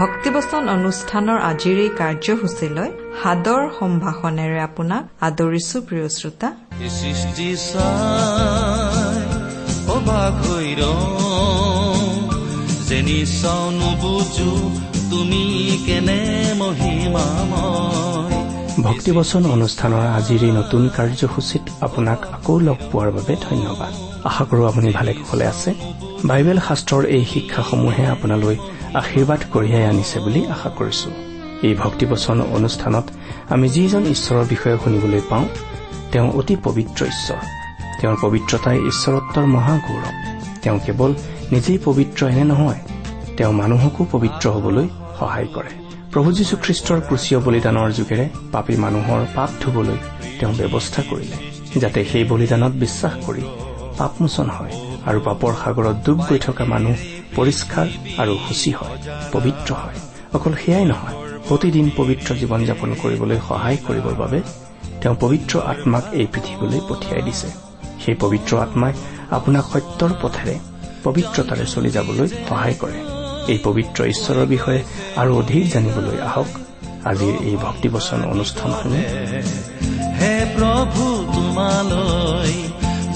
ভক্তিবচন অনুষ্ঠানৰ আজিৰ এই কাৰ্যসূচীলৈ সাদৰ সম্ভাষণেৰে আপোনাক আদৰিছো প্ৰিয় শ্ৰোতা। সৃষ্টি যেনি চাও নুবুজো তুমি কেনে মহিমাময়। ভক্তিবচন অনুষ্ঠানৰ আজিৰ এই নতুন কাৰ্যসূচীত আপোনাক আকৌ লগ পোৱাৰ বাবে ধন্যবাদ। আশা কৰো আপুনি ভালে কুশলে আছে। বাইবেল শাস্ত্ৰৰ এই শিক্ষাসমূহে আপোনালৈ আশীৰ্বাদ কঢ়িয়াই আনিছে বুলি আশা কৰিছো। এই ভক্তিবচন অনুষ্ঠানত আমি যিজন ঈশ্বৰৰ বিষয়ে শুনিবলৈ পাওঁ তেওঁ অতি পবিত্ৰ ঈশ্বৰ। তেওঁৰ পবিত্ৰতাই ঈশ্বৰত্বৰ মহাগৌৰৱ। তেওঁ কেৱল নিজেই পবিত্ৰ এনে নহয় তেওঁ মানুহকো পবিত্ৰ হবলৈ সহায় কৰে। প্ৰভু যীশুখ্ৰীষ্টৰ ক্ৰুচীয় বলিদানৰ যোগেৰে পাপী মানুহৰ পাপ ধুবলৈ তেওঁ ব্যৱস্থা কৰিলে যাতে সেই বলিদানত বিশ্বাস কৰি পাপমোচন হয় আৰু পাপৰ সাগৰত ডুব গৈ থকা মানুহ পৰিষ্কাৰ আৰু সূচী হয় পবিত্ৰ হয়। অকল সেয়াই নহয় প্ৰতিদিন পবিত্ৰ জীৱন যাপন কৰিবলৈ সহায় কৰিবৰ বাবে তেওঁ পবিত্ৰ আত্মাক এই পৃথিৱীলৈ পঠিয়াই দিছে। সেই পবিত্ৰ আত্মাই আপোনাক সত্যৰ পথেৰে পবিত্ৰতাৰে চলি যাবলৈ সহায় কৰে। এই পবিত্ৰ ঈশ্বৰৰ বিষয়ে আৰু অধিক জানিবলৈ আহক। আজিৰ এই ভক্তিবচন অনুষ্ঠানসমূহ হে প্ৰভু তোমালৈ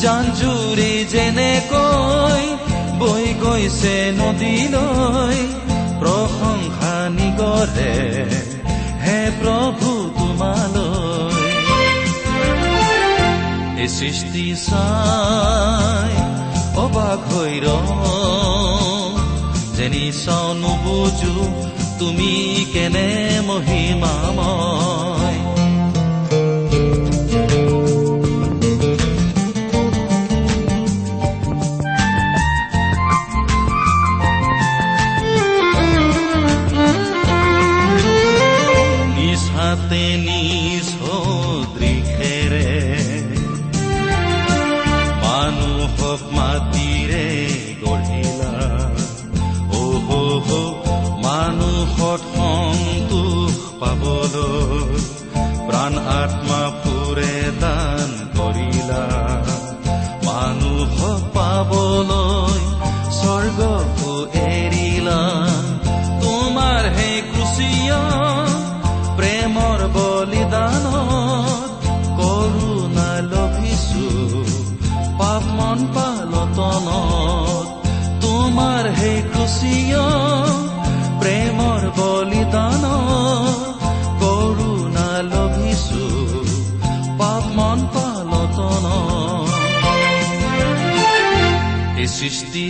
জাঞ্জুৰি যেনেকৈ গৈছে নদীলৈ প্ৰশংসা নিগৰে। হে প্ৰভু তোমালৈ। এই সৃষ্টি চাই অবাক হৈ যেনি চাও নুবুজো তুমি কেনে মহিমাময়।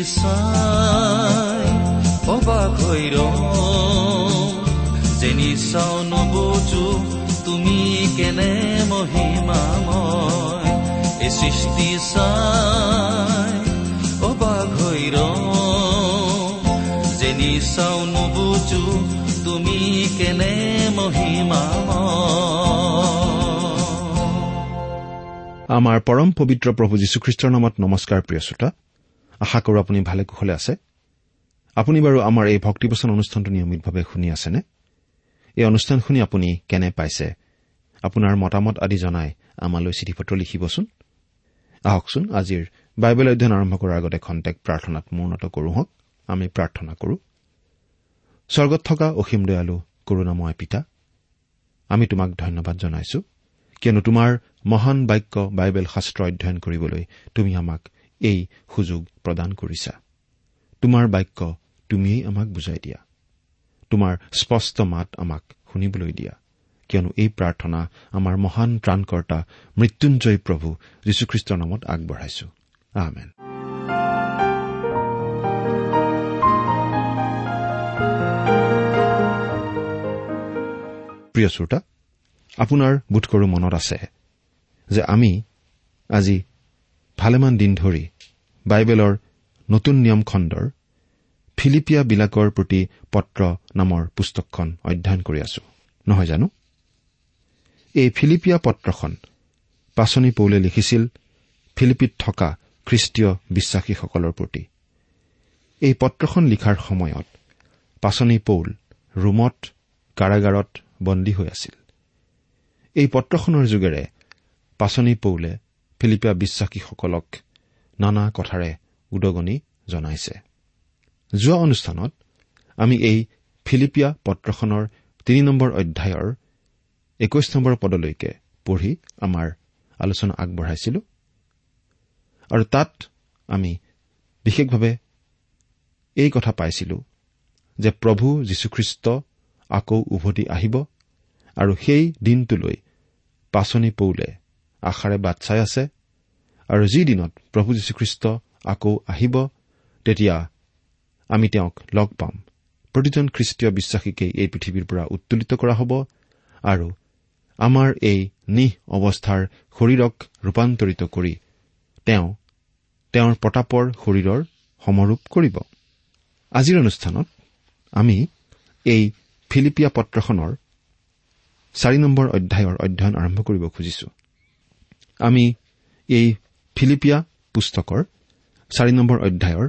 চাই অবাক হৈ যেনি চাও নবুজো তুমি কেনে মহিমাময় এই সৃষ্টি চাই অবাক হৈ যেনি চাও নবুজো তুমি কেনে মহিমাময় আমাৰ পৰম পবিত্ৰ প্ৰভু যীশুখ্ৰীষ্টৰ নামত নমস্কাৰ প্ৰিয় শ্ৰোতা। আশা কৰো আপুনি ভালে কুশলে আছে। আপুনি বাৰু আমাৰ এই ভক্তিবচন অনুষ্ঠানটো নিয়মিতভাৱে শুনি আছেনে? এই অনুষ্ঠান শুনি আপুনি কেনে পাইছে? আপোনাৰ মতামত আদি জনাই আমালৈ চিঠি পত্ৰ লিখিবচোন। আহকচোন আজিৰ বাইবেল অধ্যয়ন আৰম্ভ কৰাৰ আগতে খন্তেক প্ৰাৰ্থনাত মৌনত কৰো হওক আমি প্ৰাৰ্থনা কৰো। স্বৰ্গত থকা অসীম দয়ালু কৰোণাময় পিতা আমি তোমাক ধন্যবাদ জনাইছো। কিয়নো তোমাৰ মহান বাক্য বাইবেল শাস্ত্ৰ অধ্যয়ন কৰিবলৈ তুমি আমাক এই সুযোগ প্ৰদান কৰিছা। তোমাৰ বাক্য তুমিয়েই আমাক বুজাই দিয়া। তোমাৰ স্পষ্ট মাত আমাক শুনিবলৈ দিয়া। কিয়নো এই প্ৰাৰ্থনা আমাৰ মহান ত্ৰাণকৰ্তা মৃত্যুঞ্জয় প্ৰভু যীশুখ্ৰীষ্টৰ নামত আগবঢ়াইছো। প্ৰিয় শ্ৰোতা আপোনাৰ বোধকৰো মনত আছে যে আমি আজি ভালেমান দিন ধৰি বাইবেলৰ নতুন নিয়ম খণ্ডৰ ফিলিপিয়াবিলাকৰ প্ৰতি পত্ৰ নামৰ পুস্তকখন অধ্যয়ন কৰি আছো। নহয় জানো? এই ফিলিপিয়া পত্ৰখন পাচনি পৌলে লিখিছিল ফিলিপিত থকা খ্ৰীষ্টীয় বিশ্বাসীসকলৰ প্ৰতি। এই পত্ৰখন লিখাৰ সময়ত পাচনি পৌল ৰোমত কাৰাগাৰত বন্দী হৈ আছিল। এই পত্ৰখনৰ যোগেৰে পাচনি পৌলে ফিলিপিয়া বিশ্বাসীসকলক নানা কথাৰে উদগনি জনাইছে। যোৱা অনুষ্ঠানত আমি এই ফিলিপিয়া পত্ৰখনৰ তিনি নম্বৰ অধ্যায়ৰ একৈশ নম্বৰ পদলৈকে পঢ়ি আমাৰ আলোচনা আগবঢ়াইছিলো আৰু তাত আমি বিশেষভাৱে এই কথা পাইছিলো যে প্ৰভু যীশুখ্ৰীষ্ট আকৌ উভতি আহিব আৰু সেই দিনটোলৈ পাচনি পৌলে। আশাৰে বাট চাই আছে। আৰু যি দিনত প্ৰভু যীশুখ্ৰীষ্ট আকৌ আহিব তেতিয়া আমি তেওঁক লগ পাম। প্ৰতিজন খ্ৰীষ্টীয় বিশ্বাসীকে এই পৃথিৱীৰ পৰা উত্তোলিত কৰা হ'ব আৰু আমাৰ এই নিহ অৱস্থাৰ শৰীৰক ৰূপান্তৰিত কৰি তেওঁ তেওঁৰ প্ৰতাপৰ শৰীৰৰ সমৰূপ কৰিব। আজিৰ অনুষ্ঠানত আমি এই ফিলিপিয়া পত্ৰখনৰ চাৰি নম্বৰ অধ্যায়ৰ অধ্যয়ন আৰম্ভ কৰিব খুজিছো। আমি এই ফিলিপিয়া পুস্তকৰ চাৰি নম্বৰ অধ্যায়ৰ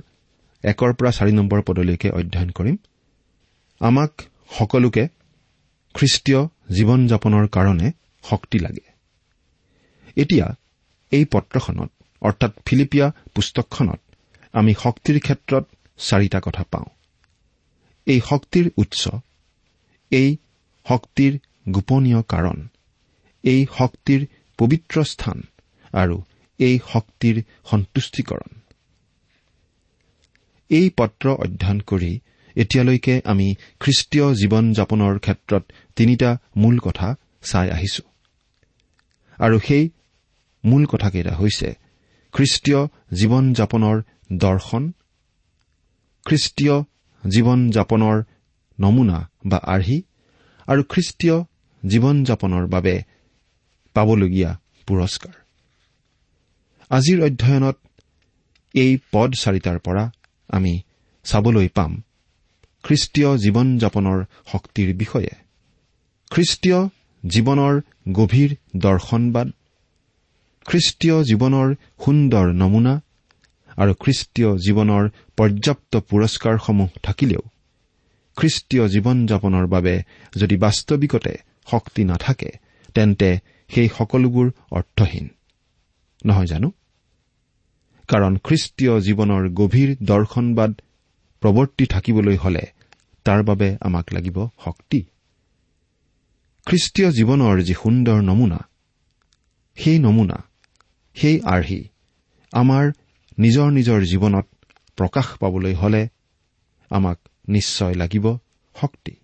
একৰ পৰা চাৰি নম্বৰ পদলৈকে অধ্যয়ন কৰিম। আমাক সকলোকে খ্ৰীষ্টীয় জীৱন যাপনৰ কাৰণে শক্তি লাগে। এতিয়া এই পত্ৰখনত অৰ্থাৎ ফিলিপিয়া পুস্তকখনত আমি শক্তিৰ ক্ষেত্ৰত চাৰিটা কথা পাওঁ। এই শক্তিৰ উৎস এই শক্তিৰ গোপনীয় কাৰণ এই শক্তিৰ পবিত্ৰ স্থান আৰু এই শক্তিৰ সন্তুষ্টিকৰণ। এই পত্ৰ অধ্যয়ন কৰি এতিয়ালৈকে আমি খ্ৰীষ্টীয় জীৱন যাপনৰ ক্ষেত্ৰত তিনিটা মূল কথা চাই আহিছো। আৰু সেই মূল কথাকেইটা হৈছে খ্ৰীষ্টীয় জীৱন যাপনৰ দৰ্শন খ্ৰীষ্টীয় জীৱন যাপনৰ নমুনা বা আৰ্হি আৰু খ্ৰীষ্টীয় জীৱন যাপনৰ বাবে পাবলগীয়া পুৰস্কাৰ। আজিৰ অধ্যয়নত এই পদ চাৰিটাৰ পৰা আমি চাবলৈ পাম খ্ৰীষ্টীয় জীৱন যাপনৰ শক্তিৰ বিষয়ে। খ্ৰীষ্টীয় জীৱনৰ গভীৰ দৰ্শনবাদ খ্ৰীষ্টীয় জীৱনৰ সুন্দৰ নমুনা আৰু খ্ৰীষ্টীয় জীৱনৰ পৰ্যাপ্ত পুৰস্কাৰসমূহ থাকিলেও খ্ৰীষ্টীয় জীৱন যাপনৰ বাবে যদি বাস্তৱিকতে শক্তি নাথাকে তেন্তে সেই সকলোবোৰ অৰ্থহীন। নহয় জানো? কাৰণ খ্ৰীষ্টীয় জীৱনৰ গভীৰ দৰ্শনবাদ প্ৰৱৰ্তি থাকিবলৈ হলে তাৰ বাবে আমাক লাগিব শক্তি। খ্ৰীষ্টীয় জীৱনৰ যি সুন্দৰ নমুনা সেই নমুনা সেই আৰ্হি আমাৰ নিজৰ নিজৰ জীৱনত প্ৰকাশ পাবলৈ হলে আমাক নিশ্চয় লাগিব শক্তি।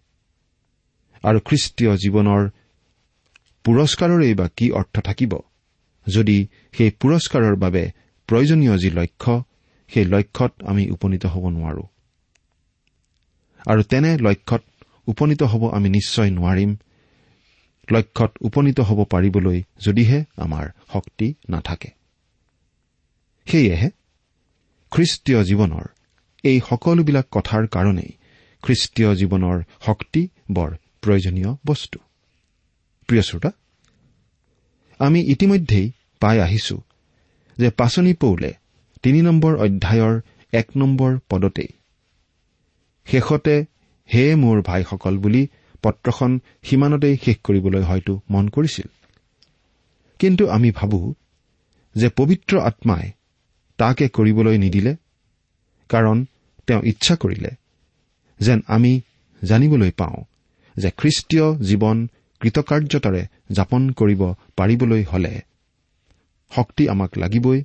আৰু খ্ৰীষ্টীয় জীৱনৰ পুৰস্কাৰৰেই বা কি অৰ্থ থাকিব। যদি সেই পুৰস্কাৰৰ বাবে প্ৰয়োজনীয় যি লক্ষ্য সেই লক্ষ্যত আমি উপনীত হ'ব নোৱাৰো। আৰু তেনে লক্ষ্যত উপনীত হ'ব আমি নিশ্চয় নোৱাৰিম। লক্ষ্যত উপনীত হ'ব পাৰিবলৈ যদিহে আমাৰ শক্তি নাথাকে। সেয়েহে খ্ৰীষ্টীয় জীৱনৰ এই সকলোবিলাক কথাৰ কাৰণেই খ্ৰীষ্টীয় জীৱনৰ শক্তি বৰ প্ৰয়োজনীয় বস্তু। প্ৰিয় শ্ৰোতা আমি ইতিমধ্যেই পাই আহিছো যে পাচনি পৌলে তিনি নম্বৰ অধ্যায়ৰ এক নম্বৰ পদতেই শেষতে হে মোৰ ভাইসকল বুলি পত্ৰখন সিমানতেই শেষ কৰিবলৈ হয়তো মন কৰিছিল। কিন্তু আমি ভাবো যে পবিত্ৰ আত্মাই তাকে কৰিবলৈ নিদিলে কাৰণ তেওঁ ইচ্ছা কৰিলে যেন আমি জানিবলৈ পাওঁ যে খ্ৰীষ্টীয় জীৱন কৃতকাৰ্যতাৰে যাপন কৰিব পাৰিবলৈ হলে শক্তি আমাক লাগিবই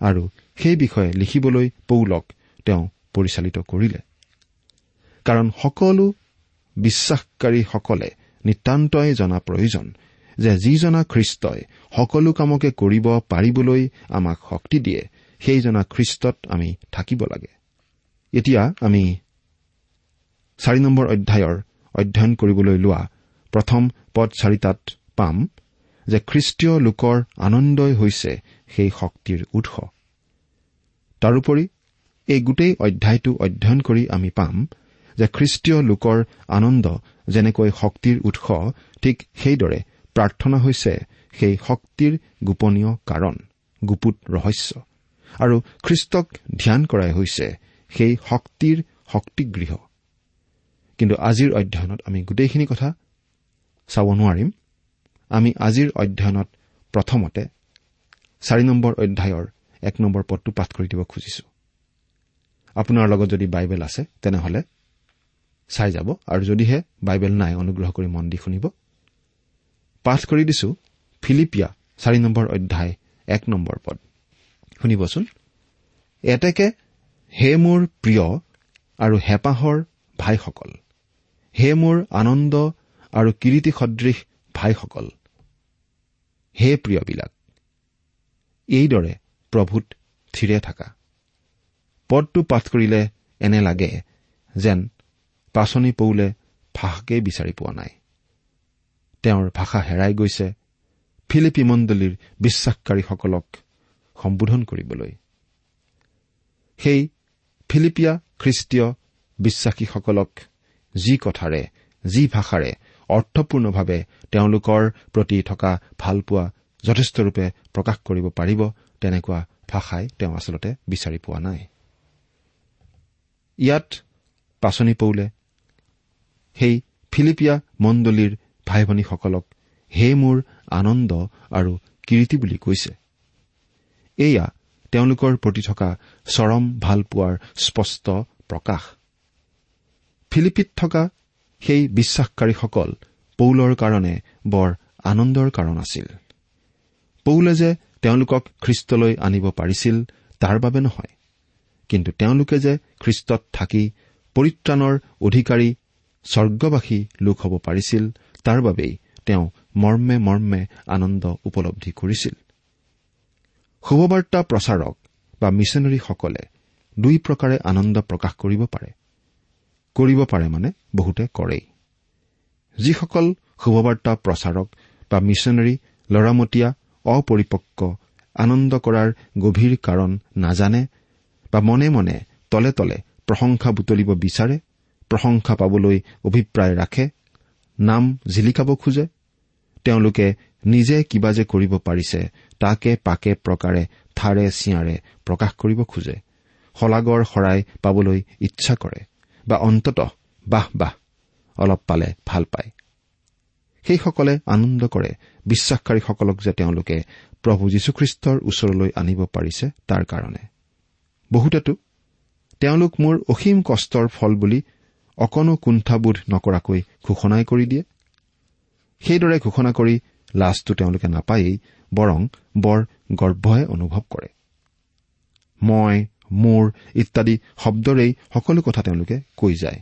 আৰু সেই বিষয়ে লিখিবলৈ পৌলক তেওঁ পৰিচালিত কৰিলে। কাৰণ সকলো বিশ্বাসকাৰীসকলে নিতান্তই জনা প্ৰয়োজন যে যিজনা খ্ৰীষ্টই সকলো কামকে কৰিব পাৰিবলৈ আমাক শক্তি দিয়ে সেইজনা খ্ৰীষ্টত আমি থাকিব লাগে। এতিয়া আমি চাৰি নম্বৰ অধ্যায়ৰ অধ্যয়ন কৰিবলৈ লোৱা প্ৰথম পদ চাৰিটাত পাম যে খ্ৰীষ্টীয় লোকৰ আনন্দই হৈছে সেই শক্তিৰ উৎস। তাৰোপৰি এই গোটেই অধ্যায়টো অধ্যয়ন কৰি আমি পাম যে খ্ৰীষ্টীয় লোকৰ আনন্দ যেনেকৈ শক্তিৰ উৎস ঠিক সেইদৰে প্ৰাৰ্থনা হৈছে সেই শক্তিৰ গোপনীয় কাৰণ গুপুত ৰহস্য। আৰু খ্ৰীষ্টক ধ্যান কৰাই হৈছে সেই শক্তিৰ শক্তিগৃহ। কিন্তু আজিৰ অধ্যয়নত আমি গোটেইখিনি কথা চাব নোৱাৰিম আমি আজিৰ অধ্যয়নত প্ৰথমতে চাৰি নম্বৰ অধ্যায়ৰ এক নম্বৰ পদটো পাঠ কৰি দিব খুজিছো। আপোনাৰ লগত যদি বাইবেল আছে তেনেহলে চাই যাব। আৰু যদিহে বাইবেল নাই অনুগ্ৰহ কৰি মন দি শুনিব। পাঠ কৰি দিছো ফিলিপিয়া চাৰি নম্বৰ অধ্যায় এক নম্বৰ পদ। শুনিবচোন। এতেকে হে মোৰ প্ৰিয় আৰু হেঁপাহৰ ভাইসকল হে মোৰ আনন্দ আৰু কিৰিটি সদৃশ ভাইসকল। হে প্ৰিয়বিলাক এইদৰে প্ৰভূত থিৰে থাকা। পদটো পাঠ কৰিলে এনে লাগে যেন পাচনি পৌলে ভাষাকেই বিচাৰি পোৱা নাই। তেওঁৰ ভাষা হেৰাই গৈছে ফিলিপি মণ্ডলীৰ বিশ্বাসকাৰীসকলক সম্বোধন কৰিবলৈ। সেই ফিলিপিয়া খ্ৰীষ্টীয় বিশ্বাসীসকলক যি কথাৰে যি ভাষাৰে অৰ্থপূৰ্ণভাৱে তেওঁলোকৰ প্ৰতি থকা ভালপোৱা যথেষ্টৰূপে প্ৰকাশ কৰিব পাৰিব তেনেকুৱা ভাষাই তেওঁ আচলতে বিচাৰি পোৱা নাই। ইয়াত পাচনি পৌলে সেই ফিলিপিয়া মণ্ডলীৰ ভাই ভনীসকলক হে মোৰ আনন্দ আৰু কীৰ্তি বুলি কৈছে। এয়া তেওঁলোকৰ প্ৰতি থকা চৰম ভালপোৱাৰ স্পষ্ট প্ৰকাশ। ফিলিপিত থকা সেই বিশ্বাসকাৰীসকল পৌলৰ কাৰণে বৰ আনন্দৰ কাৰণ আছিল। পৌলে যে তেওঁলোকক খ্ৰীষ্টলৈ আনিব পাৰিছিল তাৰ বাবে নহয়। কিন্তু তেওঁলোকে যে খ্ৰীষ্টত থাকি পৰিত্ৰাণৰ অধিকাৰী স্বৰ্গবাসী লোক হ'ব পাৰিছিল তাৰ বাবেই তেওঁ মৰ্মে মৰ্মে আনন্দ উপলব্ধি কৰিছিল। শুভবাৰ্তা প্ৰচাৰক বা মিছনেৰীসকলে দুই প্ৰকাৰে আনন্দ প্ৰকাশ কৰিব পাৰে। কৰিব পাৰে মানে বহুতে কৰেই। যিসকল শুভবাৰ্তা প্ৰচাৰক বা মিছনেৰী লৰামতীয়া অপৰিপক্ক আনন্দ কৰাৰ গভীৰ কাৰণ নাজানে বা মনে মনে তলে তলে প্ৰশংসা বুটলিব বিচাৰে প্ৰশংসা পাবলৈ অভিপ্ৰায় ৰাখে নাম জিলিকাব খোজে তেওঁলোকে নিজে কিবা যে কৰিব পাৰিছে তাকে পাকে প্ৰকাৰে থাৰে চিঞাৰে প্ৰকাশ কৰিব খোজে শলাগৰ শৰাই পাবলৈ ইচ্ছা কৰে। বা অন্তত বাহ বাহ অলপ পালে ভাল পায়। সেইসকলে আনন্দ কৰে বিশ্বাসকাৰীসকলক যে তেওঁলোকে প্ৰভু যীশুখ্ৰীষ্টৰ ওচৰলৈ আনিব পাৰিছে তাৰ কাৰণে। বহুতেতো তেওঁলোক মোৰ অসীম কষ্টৰ ফল বুলি অকণো কুণ্ঠাবোধ নকৰাকৈ ঘোষণাই কৰি দিয়ে। সেইদৰে ঘোষণা কৰি লাজটো তেওঁলোকে নাপায়েই বৰং বৰ গৰ্ভহে অনুভৱ কৰে। মই মোৰ ইত্যাদি শব্দৰেই সকলো কথা তেওঁলোকে কৈ যায়।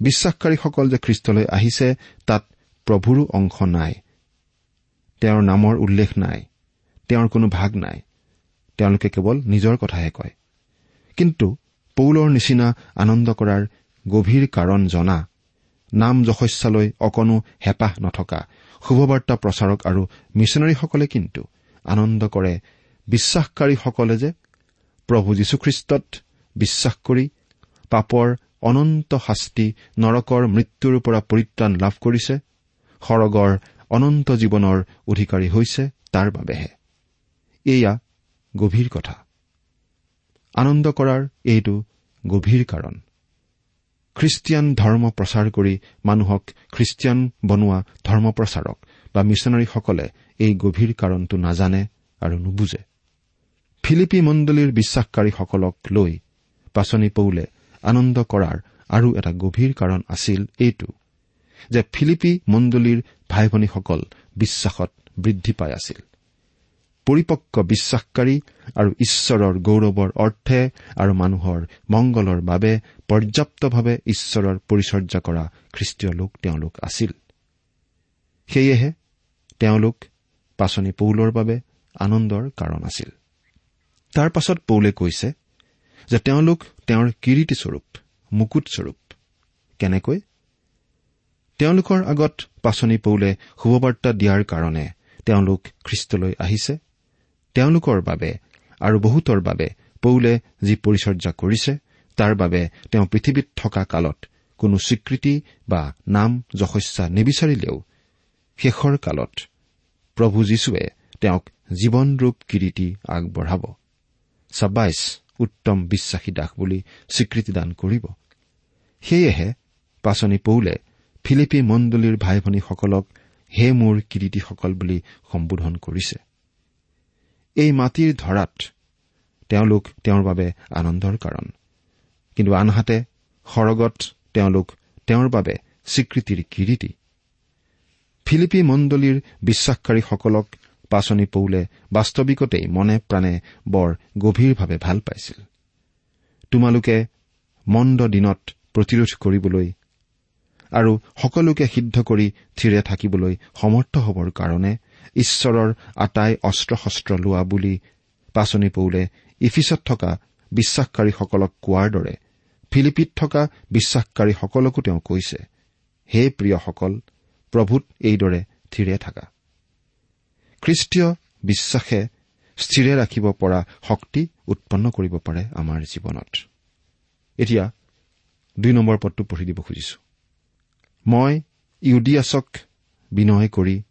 বিশ্বাসকাৰীসকল যে খ্ৰীষ্টলৈ আহিছে তাত প্ৰভুৰো অংশ নাই। তেওঁৰ নামৰ উল্লেখ নাই। তেওঁৰ কোনো ভাগ নাই। তেওঁলোকে কেৱল নিজৰ কথাহে কয়। কিন্তু পৌলৰ নিচিনা আনন্দ কৰাৰ গভীৰ কাৰণ জনা নাম যশস্যালৈ অকণো হেঁপাহ নথকা শুভবাৰ্তা প্ৰচাৰক আৰু মিছনেৰীসকলে কিন্তু আনন্দ কৰে বিশ্বাসকাৰীসকলে যে প্ৰভু যীশুখ্ৰীষ্টত বিশ্বাস কৰি পাপৰ অনন্ত শাস্তি নৰকৰ মৃত্যুৰ পৰা পৰিত্ৰাণ লাভ কৰিছে সৰগৰ অনন্ত জীৱনৰ অধিকাৰী হৈছে তাৰ বাবেহে। এয়া গভীৰ কথা। আনন্দ কৰাৰ এইটো গভীৰ কাৰণ। খ্ৰীষ্টিয়ান ধৰ্ম প্ৰচাৰ কৰি মানুহক খ্ৰীষ্টিয়ান বনোৱা ধৰ্ম প্ৰচাৰক বা মিছনাৰীসকলে এই গভীৰ কাৰণটো নাজানে আৰু নুবুজে। ফিলিপি মণ্ডলীৰ বিশ্বাসকাৰীসকলক লৈ পাচনি পৌলে আনন্দ কৰাৰ আৰু এটা গভীৰ কাৰণ আছিল এইটো যে ফিলিপি মণ্ডলীৰ ভাই ভনীসকল বিশ্বাসত বৃদ্ধি পাই আছিল। পৰিপক্ক বিশ্বাসকাৰী আৰু ঈশ্বৰৰ গৌৰৱৰ অৰ্থে আৰু মানুহৰ মংগলৰ বাবে পৰ্যাপ্তভাৱে ঈশ্বৰৰ পৰিচৰ্যা কৰা খ্ৰীষ্টীয় লোক তেওঁলোক আছিল। সেয়েহে তেওঁলোক পাচনি পৌলৰ বাবে আনন্দৰ কাৰণ আছিল। তাৰ পাছত পৌলে কৈছে যে তেওঁলোক তেওঁৰ কিৰিটিস্বৰূপ মুকুটস্বৰূপ কেনেকৈ? তেওঁলোকৰ আগত পাচনি পৌলে শুভবাৰ্তা দিয়াৰ কাৰণে তেওঁলোক খ্ৰীষ্টলৈ আহিছে। তেওঁলোকৰ বাবে আৰু বহুতৰ বাবে পৌলে যি পৰিচৰ্যা কৰিছে তাৰ বাবে তেওঁ পৃথিৱীত থকা কালত কোনো স্বীকৃতি বা নাম যশস্যা নিবিচাৰিলেও শেষৰ কালত প্ৰভু যীশুৱে তেওঁক জীৱনৰূপ কিৰিটি আগবঢ়াব। ছাব্বাইছ উত্তম বিশ্বাসী দাস বুলি স্বীকৃতিদান কৰিব। সেয়েহে পাচনি পৌলে ফিলিপি মণ্ডলীৰ ভাই ভনীসকলক হে মোৰ কিৰিটিসকল বুলি সম্বোধন কৰিছে। এই মাটিৰ ধৰাত তেওঁলোক তেওঁৰ বাবে আনন্দৰ কাৰণ। কিন্তু আনহাতে সৰগত তেওঁলোক তেওঁৰ বাবে স্বীকৃতিৰ কিৰিটি ফিলিপি মণ্ডলীৰ বিশ্বাসকাৰীসকলক পাচনি পৌলে বাস্তৱিকতেই মনে প্ৰাণে বৰ গভীৰভাৱে ভাল পাইছিল। তোমালোকে মন্দ দিনত প্ৰতিৰোধ কৰিবলৈ আৰু সকলোকে সিদ্ধ কৰি থিৰে থাকিবলৈ সমৰ্থ হবৰ কাৰণে ঈশ্বৰৰ আটাই অস্ত্ৰ শস্ত্ৰ লোৱা বুলি পাচনি পৌলে ইফিচত থকা বিশ্বাসকাৰীসকলক কোৱাৰ দৰে ফিলিপিত থকা বিশ্বাসকাৰীসকলকো তেওঁ কৈছে হে প্ৰিয়সকল প্ৰভূত এইদৰে থিৰে থাকা। খ্ৰীষ্টীয় বিশ্বাসে স্থিৰে ৰাখিব পৰা শক্তি উৎপন্ন কৰিব পাৰে আমাৰ জীৱনত। এতিয়া দুই নম্বৰ পদটো পঢ়ি দিব খুজিছো। মই ইউডিয়াছক বিনয় কৰি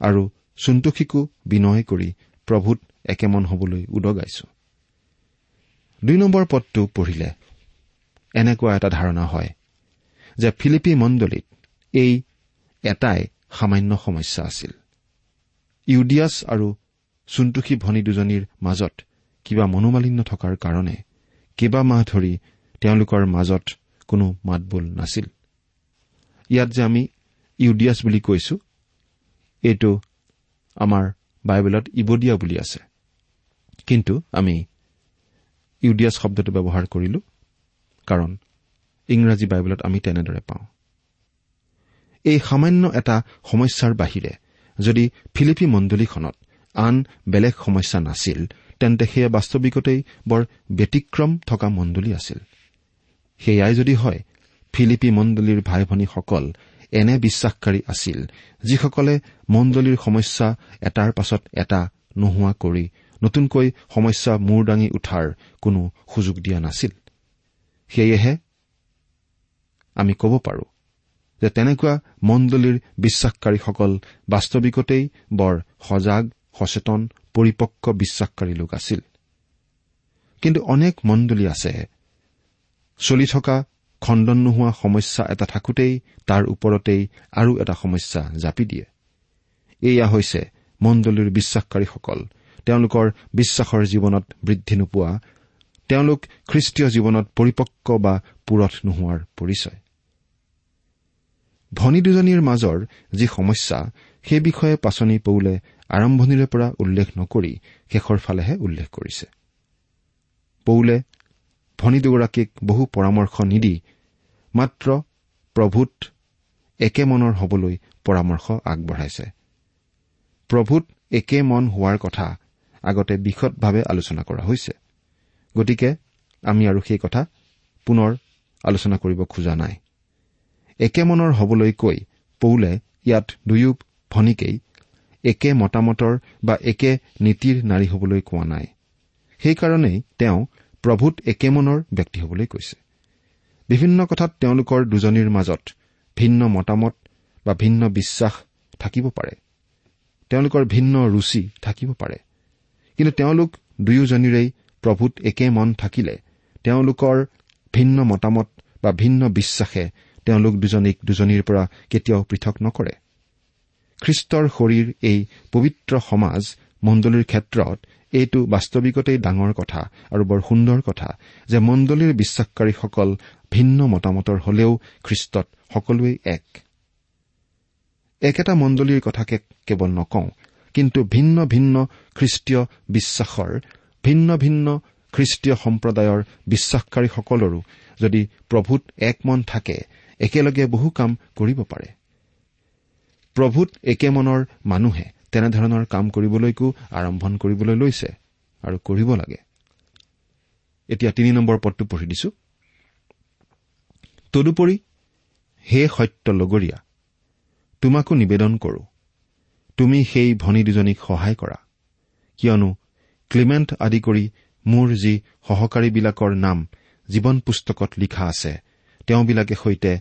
আৰু চুণ্টুখীকো বিনয় কৰি প্ৰভূত একেমন হবলৈ উদগাইছো। দুই নম্বৰ পদটো পঢ়িলে এনেকুৱা এটা ধাৰণা হয় যে ফিলিপি মণ্ডলীত এই এটাই সামান্য সমস্যা আছিল। ইউডিয়াছ আৰু চুণ্টুখী ভনী দুজনীৰ মাজত কিবা মনোমালিন্য থকাৰ কাৰণে কেইবামাহ ধৰি তেওঁলোকৰ মাজত কোনো মাতবোল নাছিল। ইয়াত যে আমি ইউডিয়াছ বুলি কৈছো এইটো আমাৰ বাইবেলত ইবদিয়া বুলি আছে। কিন্তু আমি ইউডিয়াছ শব্দটো ব্যৱহাৰ কৰিলো কাৰণ ইংৰাজী বাইবেলত আমি তেনেদৰে পাওঁ। এই সামান্য এটা সমস্যাৰ বাহিৰে যদি ফিলিপি মণ্ডলীখনত আন বেলেগ সমস্যা নাছিল তেন্তে সেয়া বাস্তৱিকতেই বৰ ব্যতিক্ৰম থকা মণ্ডলী আছিল। সেয়াই যদি হয় ফিলিপি মণ্ডলীৰ ভাই ভনীসকল এনে বিশ্বাসকাৰী আছিল যিসকলে মণ্ডলীৰ সমস্যা এটাৰ পাছত এটা নোহোৱা কৰি নতুনকৈ সমস্যা মূৰ দাঙি উঠাৰ কোনো সুযোগ দিয়া নাছিল। সেয়েহে আমি ক'ব পাৰো যে তেনেকুৱা মণ্ডলীৰ বিশ্বাসকাৰীসকল বাস্তৱিকতেই বৰ সজাগ সচেতন পৰিপক্ক বিশ্বাসকাৰী লোক আছিল। কিন্তু অনেক মণ্ডলী আছে। চলি থকা খণ্ডন নোহোৱা সমস্যা এটা থাকোতেই তাৰ ওপৰতেই আৰু এটা সমস্যা জাপি দিয়ে। এয়া হৈছে মণ্ডলীৰ বিশ্বাসকাৰীসকল। তেওঁলোকৰ বিশ্বাসৰ জীৱনত বৃদ্ধি নোপোৱা। তেওঁলোক খ্ৰীষ্টীয় জীৱনত পৰিপক্ক বা পুৰঠ নোহোৱাৰ পৰিচয়। ভনী দুজনীৰ মাজৰ যি সমস্যা সেই বিষয়ে পাচনি পৌলে আৰম্ভণিৰে পৰা উল্লেখ নকৰি শেষৰ ফালেহে উল্লেখ কৰিছে। পৌলে ভনী দুগৰাকীক বহু পৰামৰ্শ নিদি মাত্ৰ প্ৰভূত একে মনৰ হবলৈ পৰামৰ্শ আগবঢ়াইছে। প্ৰভূত একে মন হোৱাৰ কথা আগতে বিশদভাৱে আলোচনা কৰা হৈছে। গতিকে আমি আৰু সেই কথা পুনৰ আলোচনা কৰিব খোজা নাই। একে মনৰ হবলৈ কৈ পৌলে ইয়াত দুয়ো ভনীকেই একে মতামতৰ বা একে নীতিৰ নাৰী হবলৈ কোৱা নাই। সেইকাৰণেই তেওঁ প্ৰভূত একে মনৰ ব্যক্তি হবলৈ কৈছে। বিভিন্ন কথাত তেওঁলোকৰ দুজনীৰ মাজত ভিন্ন মতামত বা ভিন্ন বিশ্বাস থাকিব পাৰে। তেওঁলোকৰ ভিন্ন ৰুচি থাকিব পাৰে। কিন্তু তেওঁলোক দুয়োজনীৰেই প্ৰভূত একে মন থাকিলে তেওঁলোকৰ ভিন্ন মতামত বা ভিন্ন বিশ্বাসে তেওঁলোক দুজনীক দুজনীৰ পৰা কেতিয়াও পৃথক নকৰে। খ্ৰীষ্টৰ শৰীৰ এই পবিত্ৰ সমাজ মণ্ডলীৰ ক্ষেত্ৰত এইটো বাস্তৱিকতেই ডাঙৰ কথা আৰু বৰ সুন্দৰ কথা যে মণ্ডলীৰ বিশ্বাসকাৰীসকল ভিন্ন মতামতৰ হলেও খ্ৰীষ্টত সকলোৱেই এক। একেটা মণ্ডলীৰ কথাকে কেৱল নকওঁ কিন্তু ভিন্ন ভিন্ন খ্ৰীষ্টীয় বিশ্বাসৰ ভিন্ন ভিন্ন খ্ৰীষ্টীয় সম্প্ৰদায়ৰ বিশ্বাসকাৰীসকলৰো যদি প্ৰভূত এক মন থাকে একেলগে বহু কাম কৰিব পাৰে। প্ৰভূত একে মনৰ মানুহে তেনেধৰণৰ কাম কৰিবলৈকো আৰম্ভণ কৰিবলৈ লৈছে আৰু কৰিব লাগে। এতিয়া তিনি নম্বৰ পদটো পঢ়ি দিছো। তদুপৰি হে সত্য লগৰীয়া তোমাকো নিবেদন কৰো। তুমি সেই ভনী দুজনীক সহায় কৰা। কিয়নো ক্লিমেণ্ট আদি কৰি মোৰ যি সহকাৰীবিলাকৰ নাম জীৱন পুস্তকত লিখা আছে তেওঁবিলাকে সৈতে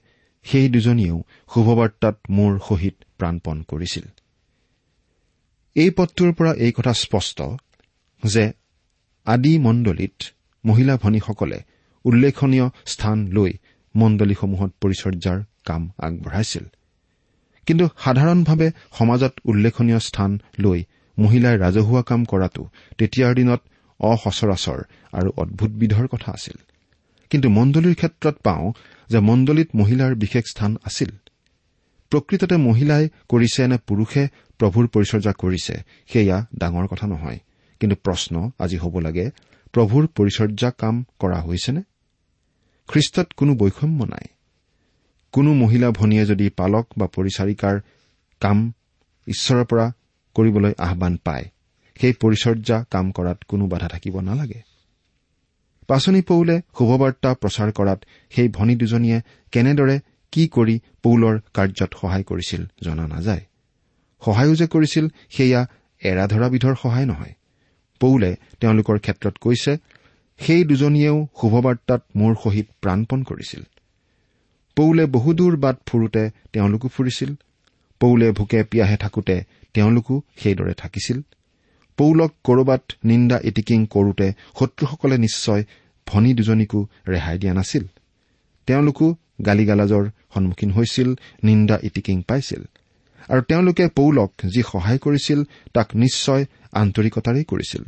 সেই দুজনীয়েও শুভবাৰ্তাত মোৰ সহিত প্ৰাণপণ কৰিছিল। এই পদটোৰ পৰা এই কথা স্পষ্ট যে আদি মণ্ডলীত মহিলা ভনীসকলে উল্লেখনীয় স্থান লৈ মণ্ডলীসমূহত পৰিচৰ্যাৰ কাম আগবঢ়াইছিল। কিন্তু সাধাৰণভাৱে সমাজত উল্লেখনীয় স্থান লৈ মহিলাই ৰাজহুৱা কাম কৰাটো তেতিয়াৰ দিনত অসচৰাচৰ আৰু অদ্ভুতবিধৰ কথা আছিল। কিন্তু মণ্ডলীৰ ক্ষেত্ৰত পাওঁ যে মণ্ডলীত মহিলাৰ বিশেষ স্থান আছিল। প্ৰকৃততে মহিলাই কৰিছে নে পুৰুষে প্ৰভুৰ পৰিচৰ্যা কৰিছে সেয়া ডাঙৰ কথা নহয়। কিন্তু প্ৰশ্ন আজি হ'ব লাগে প্ৰভুৰ পৰিচৰ্যা কাম কৰা হৈছেনে? খ্ৰীষ্টত কোনো বৈষম্য নাই। কোনো মহিলা ভনীয়ে যদি পালক বা পৰিচাৰিকাৰ কাম ঈশ্বৰৰ পৰা কৰিবলৈ আহান পায় সেই পৰিচৰ্যা কাম কৰাত কোনো বাধা থাকিব নালাগে। পাচনি পৌলে শুভবাৰ্তা প্ৰচাৰ কৰাত সেই ভনী দুজনীয়ে কেনেদৰে কি কৰি পৌলৰ কাৰ্যত সহায় কৰিছিল জনা নাযায়। সহায়ো যে কৰিছিল সেয়া এৰা ধৰাবিধৰ সহায় নহয়। পৌলে তেওঁলোকৰ ক্ষেত্ৰত কৈছে সেই দুজনীয়েও শুভবাৰ্তাত মোৰ সহিত প্ৰাণপণ কৰিছিল। পৌলে বহুদূৰ বাট ফুৰোতে তেওঁলোকো ফুৰিছিল। পৌলে ভোকে পিয়াহে থাকোতে তেওঁলোকো সেইদৰে থাকিছিল। পৌলক কৰবাত নিন্দা ইটিকিং কৰোতে শত্ৰুসকলে নিশ্চয় ভনী দুজনীকো ৰেহাই দিয়া নাছিল। তেওঁলোকো গালিগালাজৰ সন্মুখীন হৈছিল নিন্দা ইটিকিং পাইছিল। আৰু তেওঁলোকে পৌলক যি সহায় কৰিছিল তাক নিশ্চয় আন্তৰিকতাৰেই কৰিছিল।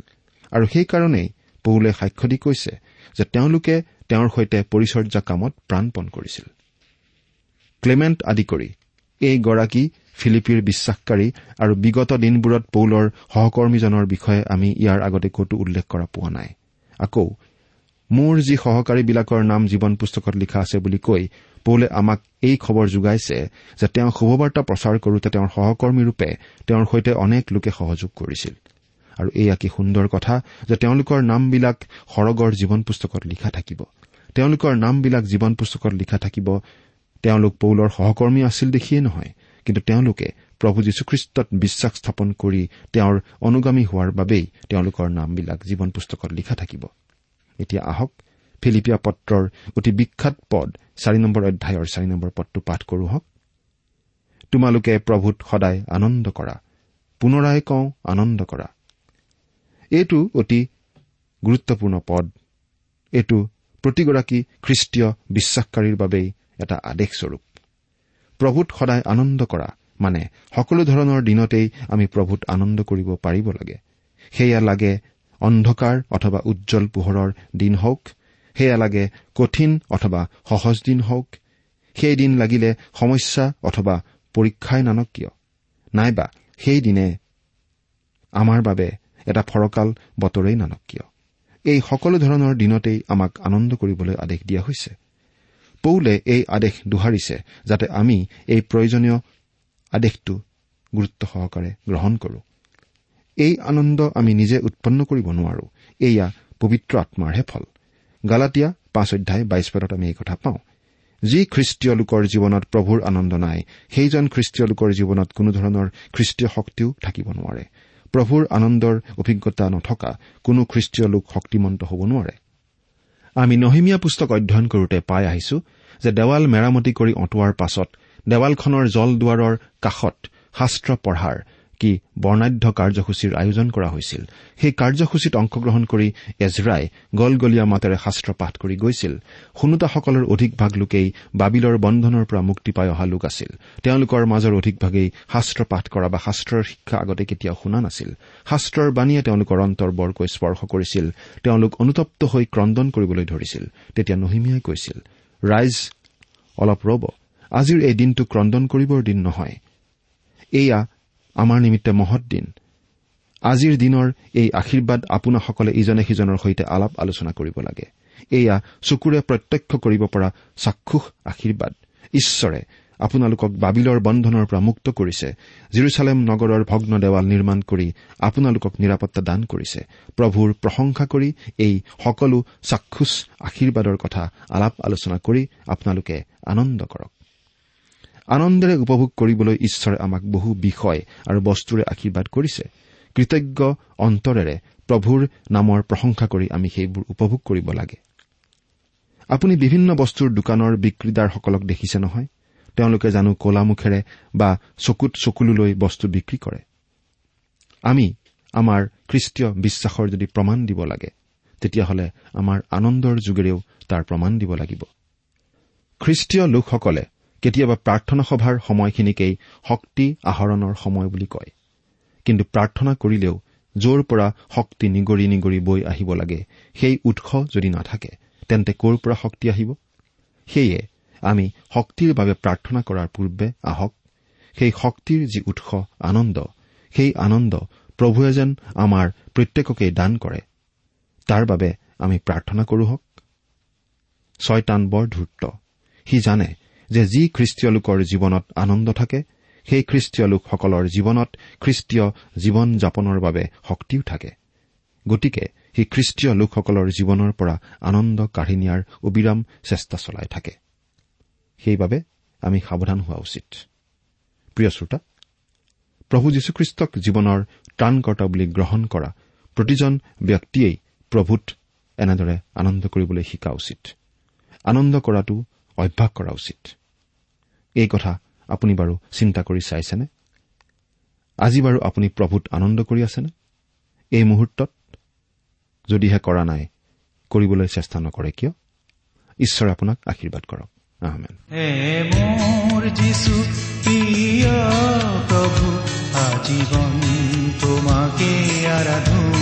আৰু সেইকাৰণেই পৌলে সাক্ষ্য দি কৈছে যে তেওঁলোকে তেওঁৰ সৈতে পৰিচৰ্যা কামত প্ৰাণপণ কৰিছিল। ক্লেমেণ্ট আদি কৰি এইগৰাকী ফিলিপিৰ বিশ্বাসকাৰী আৰু বিগত দিনবোৰত পৌলৰ সহকৰ্মীজনৰ বিষয়ে আমি ইয়াৰ আগতে কতো উল্লেখ কৰা পোৱা নাই। আকৌ মোৰ যি সহকাৰীবিলাকৰ নাম জীৱন পুস্তকত লিখা আছে বুলি কৈ পৌলে আমাক এই খবৰ যোগাইছে যে তেওঁ শুভবাৰ্তা প্ৰচাৰ কৰোতে তেওঁৰ সহকৰ্মীৰূপে তেওঁৰ সৈতে অনেক লোকে সহযোগ কৰিছিল। আৰু এয়া কি সুন্দৰ কথা যে তেওঁলোকৰ নামবিলাক সৰগৰ জীৱন পুস্তকত লিখা থাকিব। তেওঁলোকৰ নামবিলাক জীৱন পুস্তকত লিখা থাকিব। তেওঁলোক পৌলৰ সহকৰ্মী আছিল দেখিয়ে নহয়। কিন্তু তেওঁলোকে প্ৰভু যীশুখ্ৰীষ্টত বিশ্বাস স্থাপন কৰি তেওঁৰ অনুগামী হোৱাৰ বাবেই তেওঁলোকৰ নামবিলাক জীৱন পুস্তকত লিখা থাকিব। এতিয়া আহক ফিলিপিয়া পত্ৰৰ অতি বিখ্যাত পদ চাৰি নম্বৰ অধ্যায়ৰ চাৰি নম্বৰ পদটো পাঠ কৰো হওক। তোমালোকে প্ৰভূত সদায় আনন্দ কৰা পুনৰাই কওঁ আনন্দ কৰা। এইটো অতি গুৰুত্বপূৰ্ণ পদ। এইটো প্ৰতিগৰাকী খ্ৰীষ্টীয় বিশ্বাসকাৰীৰ বাবেই এটা আদেশস্বৰূপ প্ৰভূত সদায় আনন্দ কৰা। মানে সকলো ধৰণৰ দিনতেই আমি প্ৰভূত আনন্দ কৰিব পাৰিব লাগে। সেয়া লাগে অন্ধকাৰ অথবা উজ্জ্বল পোহৰৰ দিন হওক সেয়া লাগে কঠিন অথবা সহজ দিন হওক। সেই দিন লাগিলে সমস্যা অথবা পৰীক্ষাই নানক কিয়? নাইবা সেই দিনে আমাৰ বাবে এটা ফৰকাল বতৰেই নানক কিয়? এই সকলো ধৰণৰ দিনতেই আমাক আনন্দ কৰিবলৈ আদেশ দিয়া হৈছে। পৌলে এই আদেশ দোহাৰিছে যাতে আমি এই প্ৰয়োজনীয় আদেশটো গুৰুত্ব সহকাৰে গ্ৰহণ কৰো। এই আনন্দ আমি নিজে উৎপন্ন কৰিব নোৱাৰো। এয়া পবিত্ৰ আত্মাৰহে ফল। গালাটীয়া পাঁচ অধ্যায় বাইছ পদত আমি এই কথা পাওঁ। যি খ্ৰীষ্টীয় লোকৰ জীৱনত প্ৰভুৰ আনন্দ নাই সেইজন খ্ৰীষ্টীয় লোকৰ জীৱনত কোনো ধৰণৰ খ্ৰীষ্টীয় শক্তিও থাকিব নোৱাৰে। প্ৰভুৰ আনন্দৰ অভিজ্ঞতা নথকা কোনো খ্ৰীষ্টীয় লোক শক্তিমন্ত হ'ব নোৱাৰে। আমি নহিমীয়া পুস্তক অধ্যয়ন কৰোতে পাই আহিছো যে দেৱাল মেৰামতি কৰি অঁতোৱাৰ পাছত দেৱালখনৰ জল দুৱাৰৰ কাষত শাস্ত্ৰ পঢ়াৰ কি বৰ্ণাঢ্য কাৰ্যসূচীৰ আয়োজন কৰা হৈছিল। সেই কাৰ্যসূচীত অংশগ্ৰহণ কৰি এজৰাই গলগলীয়া মাতেৰে শাস্ত্ৰ পাঠ কৰি গৈছিল। শুনোতাসকলৰ অধিকভাগ লোকেই বাবিলৰ বন্ধনৰ পৰা মুক্তি পাই অহা লোক আছিল। তেওঁলোকৰ মাজৰ অধিকভাগেই শাস্ত্ৰ পাঠ কৰা বা শাস্ত্ৰৰ শিক্ষা আগতে কেতিয়াও শুনা নাছিল। শাস্ত্ৰৰ বাণীয়ে তেওঁলোকৰ অন্তৰ বৰকৈ স্পৰ্শ কৰিছিল। তেওঁলোক অনুতপ্ত হৈ ক্ৰদন কৰিবলৈ ধৰিছিল। তেতিয়া নহিমিয়াই কৈছিল ৰাইজ অলপ ৰব। আজিৰ এই দিনটো ক্ৰদন কৰিবৰ দিন নহয়। এয়া আমাৰ নিমিত্তে মহৎ দিন। আজিৰ দিনৰ এই আশীৰ্বাদ আপোনাসকলে ইজনে সিজনৰ সৈতে আলাপ আলোচনা কৰিব লাগে। এয়া চকুৰে প্ৰত্যক্ষ কৰিব পৰা চাক্ষুষ আশীৰ্বাদ। ঈশ্বৰে আপোনালোকক বাবিলৰ বন্ধনৰ পৰা মুক্ত কৰিছে জিৰচালেম নগৰৰ ভগ্ন দেৱাল নিৰ্মাণ কৰি আপোনালোকক নিৰাপত্তা দান কৰিছে। প্ৰভুৰ প্ৰশংসা কৰি এই সকলো চাক্ষুষ আশীৰ্বাদৰ কথা আলাপ আলোচনা কৰি আপোনালোকে আনন্দ কৰক। আনন্দেৰে উপভোগ কৰিবলৈ ঈশ্বৰে আমাক বহু বিষয় আৰু বস্তুৰে আশীৰ্বাদ কৰিছে। কৃতজ্ঞ অন্তৰেৰে প্ৰভুৰ নামৰ প্ৰশংসা কৰি আমি সেইবোৰ উপভোগ কৰিব লাগে। আপুনি বিভিন্ন বস্তুৰ দোকানৰ বিক্ৰীদাৰসকলক দেখিছে নহয়? তেওঁলোকে জানো কলা মুখেৰে বা চকুত চকুলোলৈ বস্তু বিক্ৰী কৰে। আমি আমাৰ খ্ৰীষ্টীয় বিশ্বাসৰ যদি প্ৰমাণ দিব লাগে তেতিয়াহ'লে আমাৰ আনন্দৰ যোগেৰেও তাৰ প্ৰমাণ দিব লাগিব। খ্ৰীষ্টীয় লোকসকলে কেতিয়াবা প্ৰাৰ্থনা সভাৰ সময়খিনিকেই শক্তি আহৰণৰ সময় বুলি কয়। কিন্তু প্ৰাৰ্থনা কৰিলেও য'ৰ পৰা শক্তি নিগৰি নিগৰি বৈ আহিব লাগে সেই উৎস যদি নাথাকে তেন্তে ক'ৰ পৰা শক্তি আহিব? সেয়ে আমি শক্তিৰ বাবে প্ৰাৰ্থনা কৰাৰ পূৰ্বে আহক। সেই শক্তিৰ যি উৎস আনন্দ সেই আনন্দ প্ৰভুৱে যেন আমাৰ প্ৰত্যেককেই দান কৰে। তাৰ বাবে আমি প্ৰাৰ্থনা কৰো হওক। ছয়তান বৰ ধূৰ্ত। সি জানে যে যি খ্ৰীষ্টীয় লোকৰ জীৱনত আনন্দ থাকে সেই খ্ৰীষ্টীয় লোকসকলৰ জীৱনত খ্ৰীষ্টীয় জীৱন যাপনৰ বাবে শক্তিও থাকে। গতিকে সি খ্ৰীষ্টীয় লোকসকলৰ জীৱনৰ পৰা আনন্দ কাঢ়ি নিয়াৰ অবিৰাম চেষ্টা চলাই থাকে। সেইবাবে আমি সাৱধান হোৱা উচিত। প্ৰভু যীশুখ্ৰীষ্টক জীৱনৰ ত্ৰাণকৰ্তা বুলি গ্ৰহণ কৰা প্ৰতিজন ব্যক্তিয়েই প্ৰভূত এনেদৰে আনন্দ কৰিবলৈ শিকা উচিত। আনন্দ কৰাটো অভ্যাস কৰা উচিত। এই কথা আপুনি বাৰু চিন্তা কৰি চাইছেনে? আজি বাৰু আপুনি প্ৰভূত আনন্দ কৰি আছেনে? এই মুহূৰ্তত যদিহে কৰা নাই কৰিবলৈ চেষ্টা নকৰে কিয়? ঈশ্বৰে আপোনাক আশীৰ্বাদ কৰক। আজীৱন তোমাকে আৰাধো।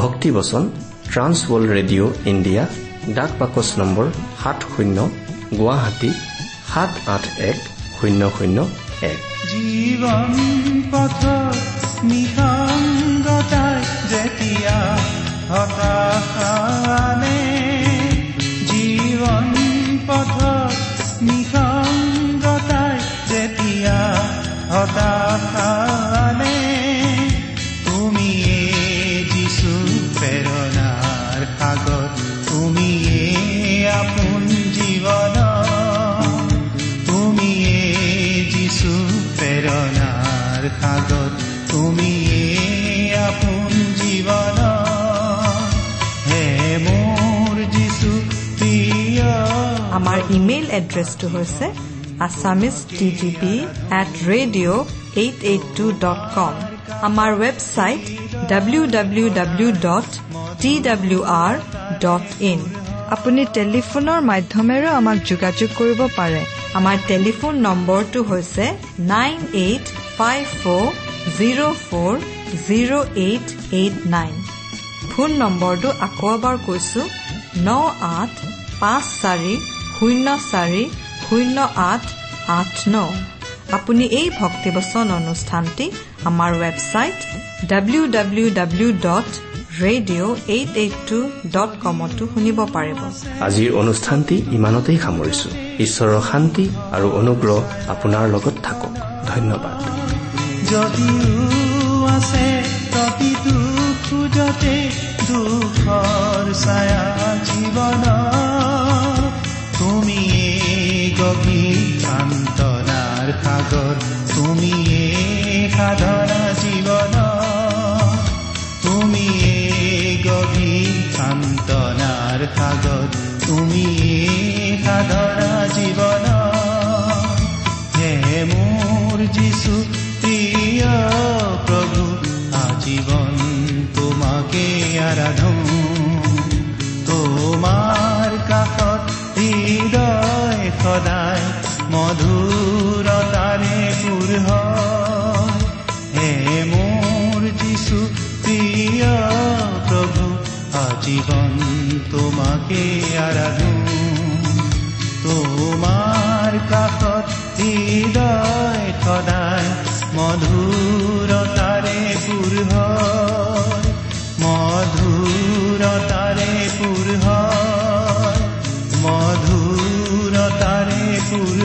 ভক্তিবচন ট্ৰান্সৱৰ্ল্ড ৰেডিঅ' ইণ্ডিয়া ডাক বাকচ নম্বৰ সাত শূন্য গুৱাহাটী সাত আঠ এক শূন্য শূন্য এক। জীৱন পথ নিসংগতাই যেতিয়া জীৱন পথ নিসংগতাই যেতিয়া হতাশানে প্ৰেৰণাৰ সাগৰ তুমিয়ে আপোন জীৱন হে মোৰ প্ৰিয় আমাৰ ইমেইল এড্ৰেছটো হৈছে Assamese T T P at radio' eight eight two dot com আমাৰ website W W W dot T W R dot in আপুনি টেলিফোনৰ মাধ্যমেৰেও আমাক যোগাযোগ কৰিব পাৰে। আমাৰ টেলিফোন নম্বৰটো হৈছে nine eight five four zero' four zero' eight eight nine phone নম্বৰটো আকৌ এবাৰ কৈছো ন আঠ পাঁচ চাৰি শূন্য চাৰি শূন্য আঠ আঠ ন আপুনি এই ভক্তিবচন অনুষ্ঠানটি আমাৰ website W W W dot radio' eight eight two dot কমতো শুনিব পাৰিব। আজিৰ অনুষ্ঠানটি ইমানতেই সামৰিছো। ঈশ্বৰৰ শান্তি আৰু অনুগ্ৰহ আপোনাৰ লগত থাকক। ধন্যবাদ। যদিও আছে প্ৰতিটো খোজতে দুখৰ ছায়া জীৱন তুমিয়ে গভীৰ সান্তনাৰ সাগৰ তুমিয়ে সাধনা জীৱন সান্তনাৰ সাগৰ তোমাকে আৰাধো তোমাৰ কাষত হৃদয় সদায় মধুৰতাৰে পুৰ মধুৰতাৰে পুৰ মধুৰতাৰে পুৰ